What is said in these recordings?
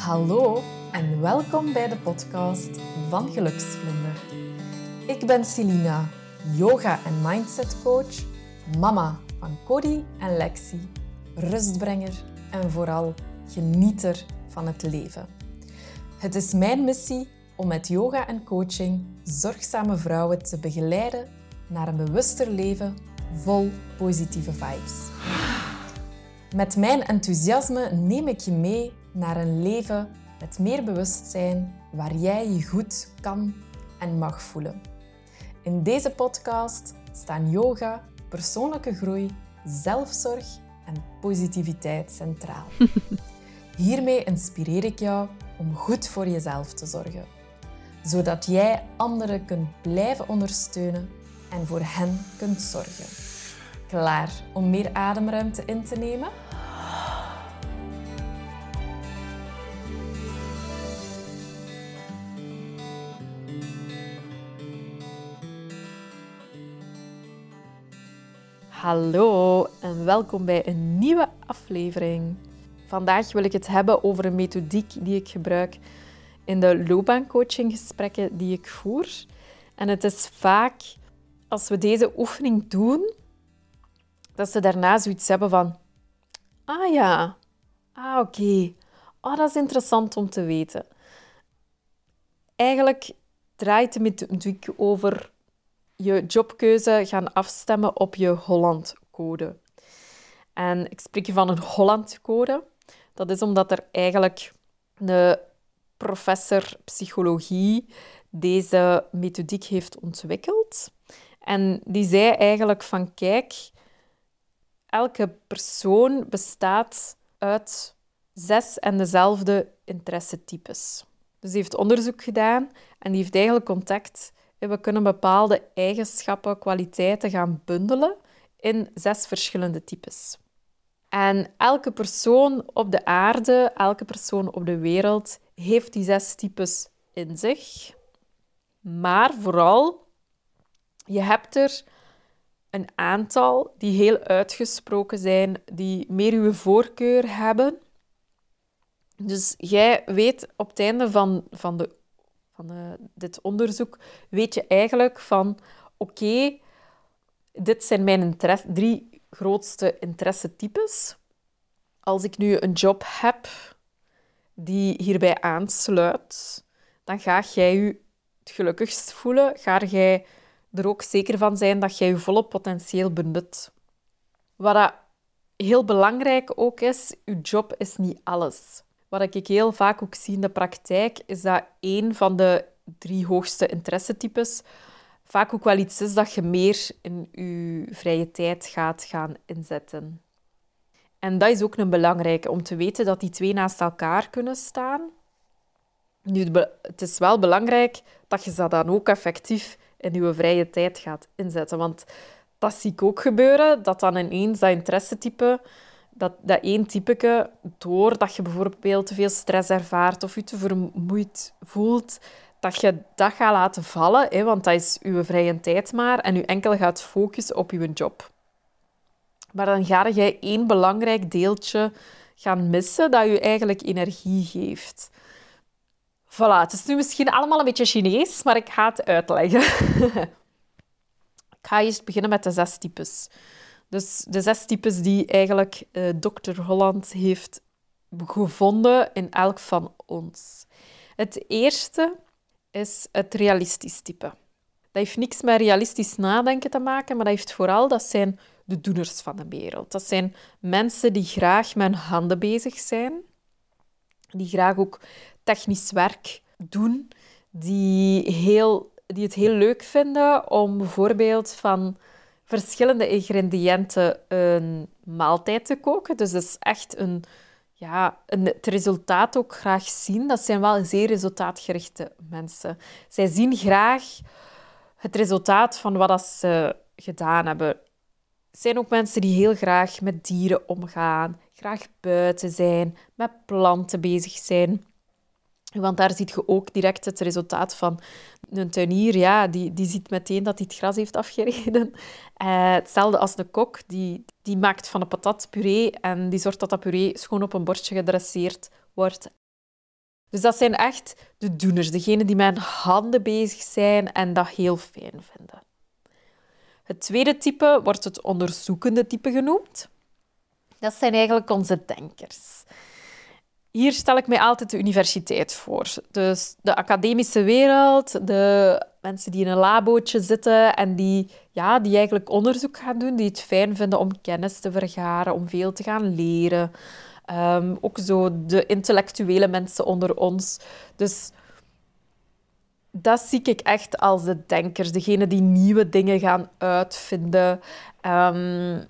Hallo en welkom bij de podcast van Geluksvlinder. Ik ben Celina, yoga- en mindset coach, mama van Cody en Lexi, rustbrenger en vooral genieter van het leven. Het is mijn missie om met yoga en coaching zorgzame vrouwen te begeleiden naar een bewuster leven vol positieve vibes. Met mijn enthousiasme neem ik je mee naar een leven met meer bewustzijn waar jij je goed kan en mag voelen. In deze podcast staan yoga, persoonlijke groei, zelfzorg en positiviteit centraal. Hiermee inspireer ik jou om goed voor jezelf te zorgen, zodat jij anderen kunt blijven ondersteunen en voor hen kunt zorgen. Klaar om meer ademruimte in te nemen? Hallo en welkom bij een nieuwe aflevering. Vandaag wil ik het hebben over een methodiek die ik gebruik in de loopbaancoachinggesprekken die ik voer. En het is vaak als we deze oefening doen, dat ze daarna zoiets hebben van: Ah ja, ah oké, oh, dat is interessant om te weten. Eigenlijk draait de methodiek over je jobkeuze gaan afstemmen op je Hollandcode. En ik spreek je van een Hollandcode. Dat is omdat er eigenlijk een professor psychologie deze methodiek heeft ontwikkeld. En die zei eigenlijk van kijk, elke persoon bestaat uit zes en dezelfde interessetypes. Dus die heeft onderzoek gedaan en die heeft eigenlijk contact we kunnen bepaalde eigenschappen, kwaliteiten gaan bundelen in zes verschillende types. En elke persoon op de aarde, elke persoon op de wereld heeft die zes types in zich. Maar vooral, je hebt er een aantal die heel uitgesproken zijn, die meer uw voorkeur hebben. Dus jij weet op het einde van, van de van uh, dit onderzoek, weet je eigenlijk van oké, dit zijn mijn drie grootste interessetypes. Als ik nu een job heb die hierbij aansluit, dan ga jij je het gelukkigst voelen. Ga jij er ook zeker van zijn dat jij je volle potentieel benut. Wat heel belangrijk ook is, je job is niet alles. Wat ik heel vaak ook zie in de praktijk, is dat een van de drie hoogste interessetypes vaak ook wel iets is dat je meer in je vrije tijd gaat gaan inzetten. En dat is ook een belangrijke, om te weten dat die twee naast elkaar kunnen staan. Nu, het is wel belangrijk dat je dat dan ook effectief in je vrije tijd gaat inzetten. Want dat zie ik ook gebeuren, dat dan ineens dat interessetype dat, dat één typeke, doordat je bijvoorbeeld te veel stress ervaart of je te vermoeid voelt, dat je dat gaat laten vallen, hè, want dat is je vrije tijd maar, en je enkel gaat focussen op je job. Maar dan ga je één belangrijk deeltje gaan missen dat je eigenlijk energie geeft. Voilà, het is nu misschien allemaal een beetje Chinees, maar ik ga het uitleggen. ik ga eerst beginnen met de zes types. Dus de zes types die eigenlijk eh, Dr. Holland heeft gevonden in elk van ons. Het eerste is het realistisch type. Dat heeft niks met realistisch nadenken te maken, maar dat heeft vooral, dat zijn de doeners van de wereld. Dat zijn mensen die graag met handen bezig zijn, die graag ook technisch werk doen, die, heel, die het heel leuk vinden om bijvoorbeeld van verschillende ingrediënten een maaltijd te koken. Dus dat is echt een, ja, een, het resultaat ook graag zien. Dat zijn wel zeer resultaatgerichte mensen. Zij zien graag het resultaat van wat ze gedaan hebben. Het zijn ook mensen die heel graag met dieren omgaan, graag buiten zijn, met planten bezig zijn. Want daar ziet je ook direct het resultaat van een tuinier. Ja, die, die ziet meteen dat hij het gras heeft afgereden. Uh, hetzelfde als de kok, die, die maakt van een patat puree en die zorgt dat dat puree schoon op een bordje gedresseerd wordt. Dus dat zijn echt de doeners, degenen die met handen bezig zijn en dat heel fijn vinden. Het tweede type wordt het onderzoekende type genoemd. Dat zijn eigenlijk onze denkers. Hier stel ik mij altijd de universiteit voor. Dus de academische wereld, de mensen die in een labootje zitten en die, ja, die eigenlijk onderzoek gaan doen, die het fijn vinden om kennis te vergaren, om veel te gaan leren. Ehm, ook zo de intellectuele mensen onder ons. Dus dat zie ik echt als de denkers, degene die nieuwe dingen gaan uitvinden. Um,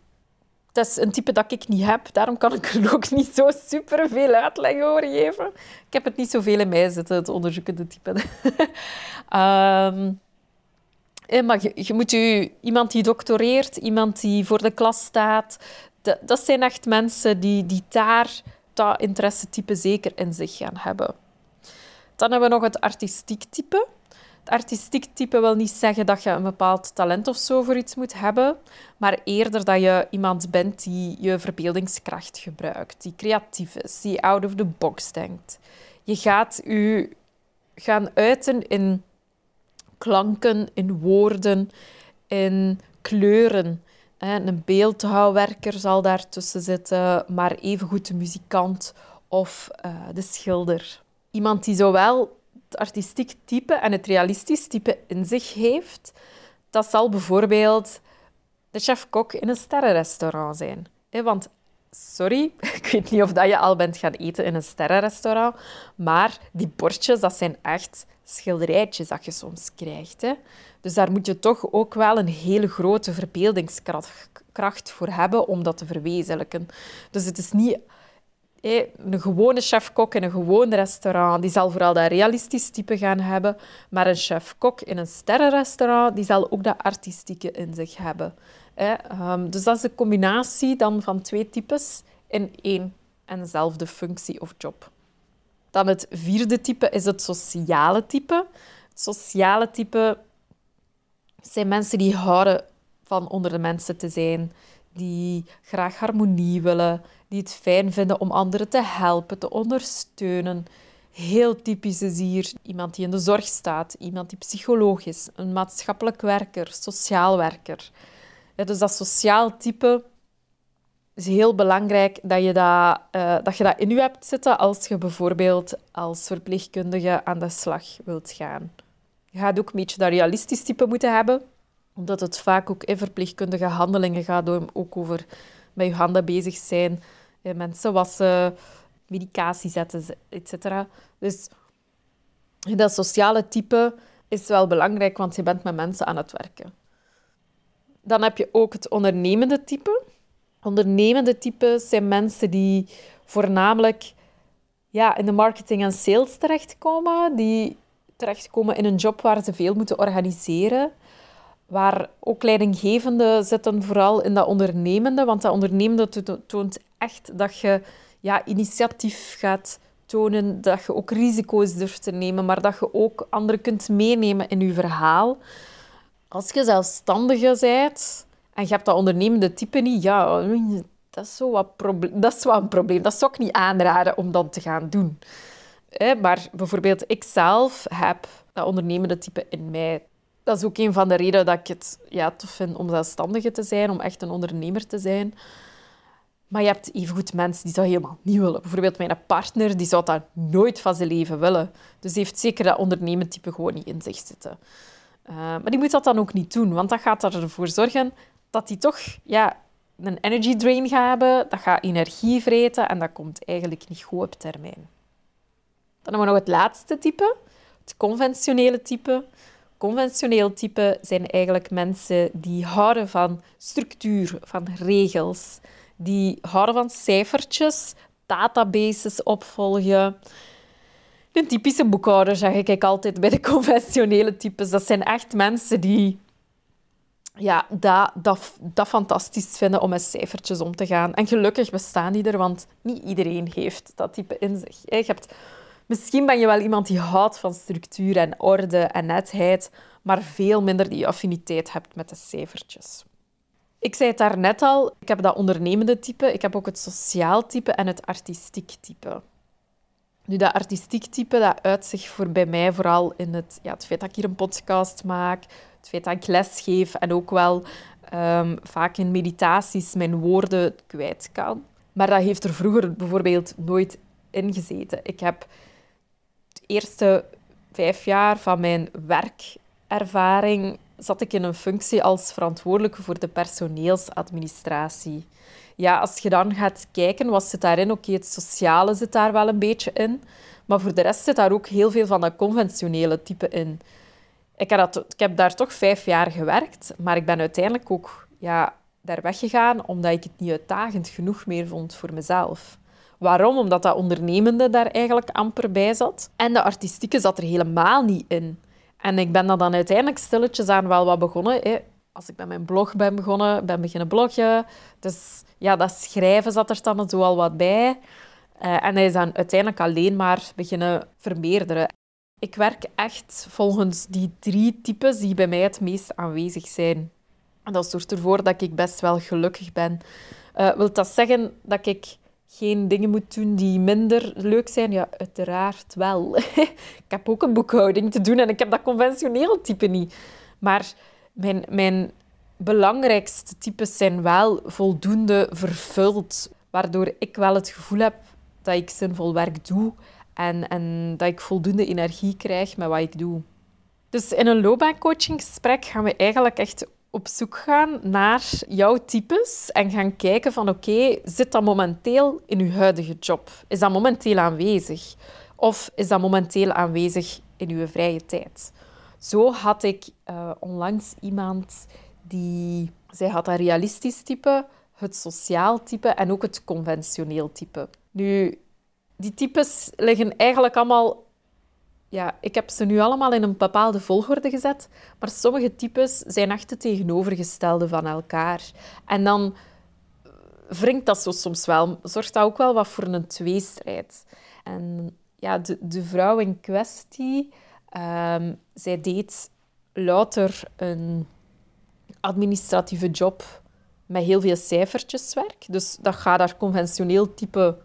dat is een type dat ik niet heb, daarom kan ik er ook niet zo super veel uitleg over geven. Ik heb het niet zoveel in mij zitten, het onderzoekende type. um, maar je, moet je, iemand die doctoreert, iemand die voor de klas staat, dat, zijn echt mensen die, die daar dat interesse-type zeker in zich gaan hebben. Dan hebben we nog het artistiek type. Het artistiek type wil niet zeggen dat je een bepaald talent of zo voor iets moet hebben, maar eerder dat je iemand bent die je verbeeldingskracht gebruikt, die creatief is, die out of the box denkt. Je gaat je gaan uiten in klanken, in woorden, in kleuren. Een beeldhouwwerker zal daartussen zitten, maar evengoed de muzikant of eh, de schilder. Iemand die zowel het artistiek type en het realistisch type in zich heeft, dat zal bijvoorbeeld de chef-kok in een sterrenrestaurant zijn. Want, sorry, ik weet niet of dat je al bent gaan eten in een sterrenrestaurant, maar die bordjes, dat zijn echt schilderijtjes dat je soms krijgt. Dus daar moet je toch ook wel een hele grote verbeeldingskracht voor hebben om dat te verwezenlijken. Dus het is niet een gewone chef-kok in een gewoon restaurant, die zal vooral dat realistisch type gaan hebben. Maar een chef-kok in een sterrenrestaurant, die zal ook dat artistieke in zich hebben. Ehm, dus dat is een combinatie dan van twee types in één en dezelfde functie of job. Dan het vierde type is het sociale type. Het sociale type zijn mensen die houden van onder de mensen te zijn, die graag harmonie willen, die het fijn vinden om anderen te helpen, te ondersteunen. Heel typisch is hier iemand die in de zorg staat, iemand die psycholoog is, een maatschappelijk werker, sociaal werker. dus dat sociaal type is heel belangrijk dat je dat, uh, dat je dat in je hebt zitten als je bijvoorbeeld als verpleegkundige aan de slag wilt gaan. Je gaat ook een beetje dat realistisch type moeten hebben, omdat het vaak ook in verpleegkundige handelingen gaat, ook over met je handen bezig zijn, mensen wassen, medicatie zetten, etc. Dus dat sociale type is wel belangrijk, want je bent met mensen aan het werken. Dan heb je ook het ondernemende type. Ondernemende types zijn mensen die voornamelijk ja, in de marketing en sales terechtkomen, die terechtkomen in een job waar ze veel moeten organiseren, waar ook leidinggevenden zitten vooral in dat ondernemende, want dat ondernemende toont echt dat je ja, initiatief gaat tonen, dat je ook risico's durft te nemen, maar dat je ook anderen kunt meenemen in je verhaal. Als je zelfstandige bent en je hebt dat ondernemende type niet, ja, dat is, zo wat dat is wel een probleem. Dat zou ik niet aanraden om dat te gaan doen. Maar bijvoorbeeld, ik zelf heb dat ondernemende type in mij. Dat is ook een van de redenen dat ik het ja, tof vind om zelfstandige te zijn, om echt een ondernemer te zijn. Maar je hebt evengoed mensen die dat helemaal niet willen. Bijvoorbeeld mijn partner, die zou dat nooit van zijn leven willen. Dus die heeft zeker dat ondernementype gewoon niet in zich zitten. Uh, maar die moet dat dan ook niet doen, want dat gaat ervoor zorgen dat hij toch ja, een energy drain gaat hebben, dat gaat energie vreten en dat komt eigenlijk niet goed op termijn. Dan hebben we nog het laatste type, het conventionele type. Conventioneel type zijn eigenlijk mensen die houden van structuur, van regels die houden van cijfertjes, databases opvolgen. Een typische boekhouder zeg ik altijd bij de conventionele types. Dat zijn echt mensen die ja, dat, dat, dat fantastisch vinden om met cijfertjes om te gaan. En gelukkig bestaan die er, want niet iedereen heeft dat type in zich. Je hebt, misschien ben je wel iemand die houdt van structuur en orde en netheid, maar veel minder die affiniteit hebt met de cijfertjes. Ik zei het daarnet al, ik heb dat ondernemende type, ik heb ook het sociaal type en het artistiek type. Nu, dat artistiek type, dat uit zich voor bij mij vooral in het, ja, het feit dat ik hier een podcast maak, het feit dat ik les geef en ook wel um, vaak in meditaties mijn woorden kwijt kan. Maar dat heeft er vroeger bijvoorbeeld nooit in gezeten. Ik heb eerste vijf jaar van mijn werkervaring zat ik in een functie als verantwoordelijke voor de personeelsadministratie. Ja, als je dan gaat kijken, wat zit daarin? Oké, het sociale zit daar wel een beetje in. Maar voor de rest zit daar ook heel veel van dat conventionele type in. Ik heb, dat, ik heb daar toch vijf jaar gewerkt, maar ik ben uiteindelijk ook ja, daar weggegaan omdat ik het niet uitdagend genoeg meer vond voor mezelf. Waarom? Omdat dat ondernemende daar eigenlijk amper bij zat. En de artistieke zat er helemaal niet in. En ik ben dat dan uiteindelijk stilletjes aan wel wat begonnen. Hè. Als ik bij mijn blog ben begonnen, ben beginnen bloggen. Dus ja, dat schrijven zat er dan zo al wat bij. Uh, en hij is dan uiteindelijk alleen maar beginnen vermeerderen. Ik werk echt volgens die drie types die bij mij het meest aanwezig zijn. En dat zorgt ervoor dat ik best wel gelukkig ben. Uh, wil dat zeggen dat ik geen dingen moet doen die minder leuk zijn? Ja, uiteraard wel. ik heb ook een boekhouding te doen en ik heb dat conventioneel type niet. Maar mijn, mijn belangrijkste types zijn wel voldoende vervuld, waardoor ik wel het gevoel heb dat ik zinvol werk doe en, en dat ik voldoende energie krijg met wat ik doe. Dus in een loopbaancoachinggesprek gaan we eigenlijk echt op zoek gaan naar jouw types en gaan kijken van oké, zit dat momenteel in uw huidige job? Is dat momenteel aanwezig? Of is dat momenteel aanwezig in uw vrije tijd? Zo had ik uh, onlangs iemand die... Zij had een realistisch type, het sociaal type en ook het conventioneel type. Nu, die types liggen eigenlijk allemaal ja, ik heb ze nu allemaal in een bepaalde volgorde gezet, maar sommige types zijn echt tegenovergestelde van elkaar. En dan wringt dat zo soms wel, zorgt dat ook wel wat voor een tweestrijd. En ja, de, de vrouw in kwestie, um, zij deed louter een administratieve job met heel veel cijfertjeswerk. Dus dat gaat daar conventioneel type...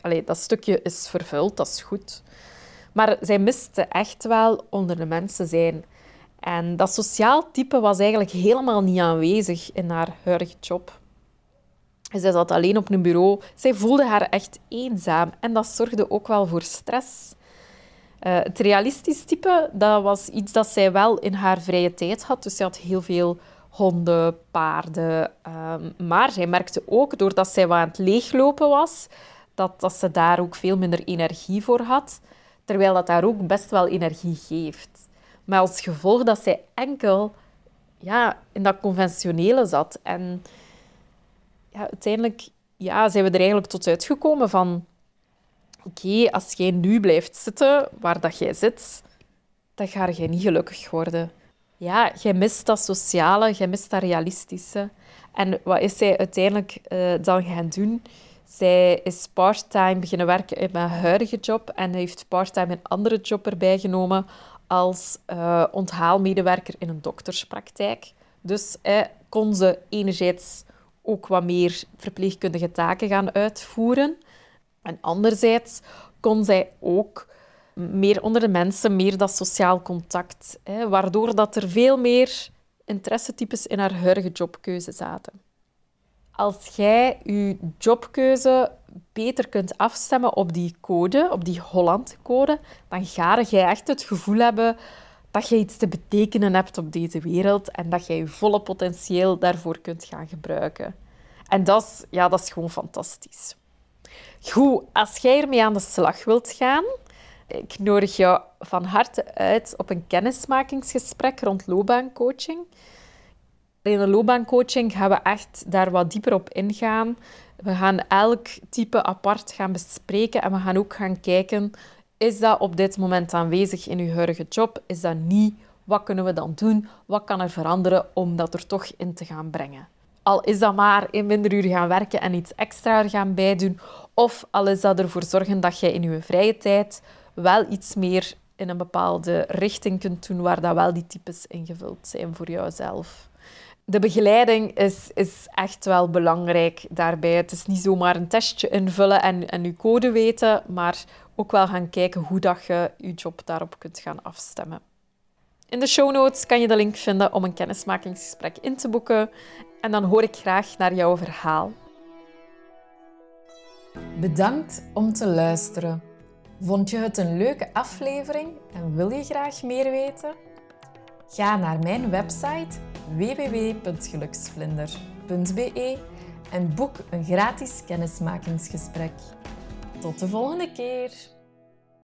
Allee, dat stukje is vervuld, dat is goed. Maar zij miste echt wel onder de mensen zijn. En dat sociaal type was eigenlijk helemaal niet aanwezig in haar huidige job. Zij zat alleen op een bureau. Zij voelde haar echt eenzaam en dat zorgde ook wel voor stress. Uh, het realistisch type, dat was iets dat zij wel in haar vrije tijd had. Dus zij had heel veel honden, paarden. Um, maar zij merkte ook, doordat zij wat aan het leeglopen was, dat, dat ze daar ook veel minder energie voor had. Terwijl dat daar ook best wel energie geeft. Maar als gevolg dat zij enkel ja, in dat conventionele zat. En ja, uiteindelijk ja, zijn we er eigenlijk tot uitgekomen van... Oké, als jij nu blijft zitten waar dat jij zit, dan ga je niet gelukkig worden. Ja, jij mist dat sociale, jij mist dat realistische. En wat is zij uiteindelijk uh, dan gaan doen? Zij is parttime beginnen werken in mijn huidige job en heeft parttime een andere job erbij genomen als uh, onthaalmedewerker in een dokterspraktijk. Dus eh, kon ze enerzijds ook wat meer verpleegkundige taken gaan uitvoeren. En anderzijds kon zij ook meer onder de mensen, meer dat sociaal contact, hè, waardoor dat er veel meer interessetypes in haar huidige jobkeuze zaten als jij je jobkeuze beter kunt afstemmen op die code, op die Holland-code, dan ga je echt het gevoel hebben dat je iets te betekenen hebt op deze wereld en dat je je volle potentieel daarvoor kunt gaan gebruiken. En dat is, ja, dat is gewoon fantastisch. Goed, als jij ermee aan de slag wilt gaan, ik nodig jou van harte uit op een kennismakingsgesprek rond loopbaancoaching. In de loopbaancoaching gaan we echt daar wat dieper op ingaan. We gaan elk type apart gaan bespreken en we gaan ook gaan kijken, is dat op dit moment aanwezig in uw huidige job? Is dat niet? Wat kunnen we dan doen? Wat kan er veranderen om dat er toch in te gaan brengen? Al is dat maar in minder uur gaan werken en iets extra gaan bijdoen, of al is dat ervoor zorgen dat je in je vrije tijd wel iets meer in een bepaalde richting kunt doen waar dat wel die types ingevuld zijn voor jouzelf de begeleiding is, is echt wel belangrijk daarbij. Het is niet zomaar een testje invullen en, en je code weten, maar ook wel gaan kijken hoe dat je je job daarop kunt gaan afstemmen. In de show notes kan je de link vinden om een kennismakingsgesprek in te boeken en dan hoor ik graag naar jouw verhaal. Bedankt om te luisteren. Vond je het een leuke aflevering en wil je graag meer weten? Ga naar mijn website www.geluksvlinder.be en boek een gratis kennismakingsgesprek. Tot de volgende keer!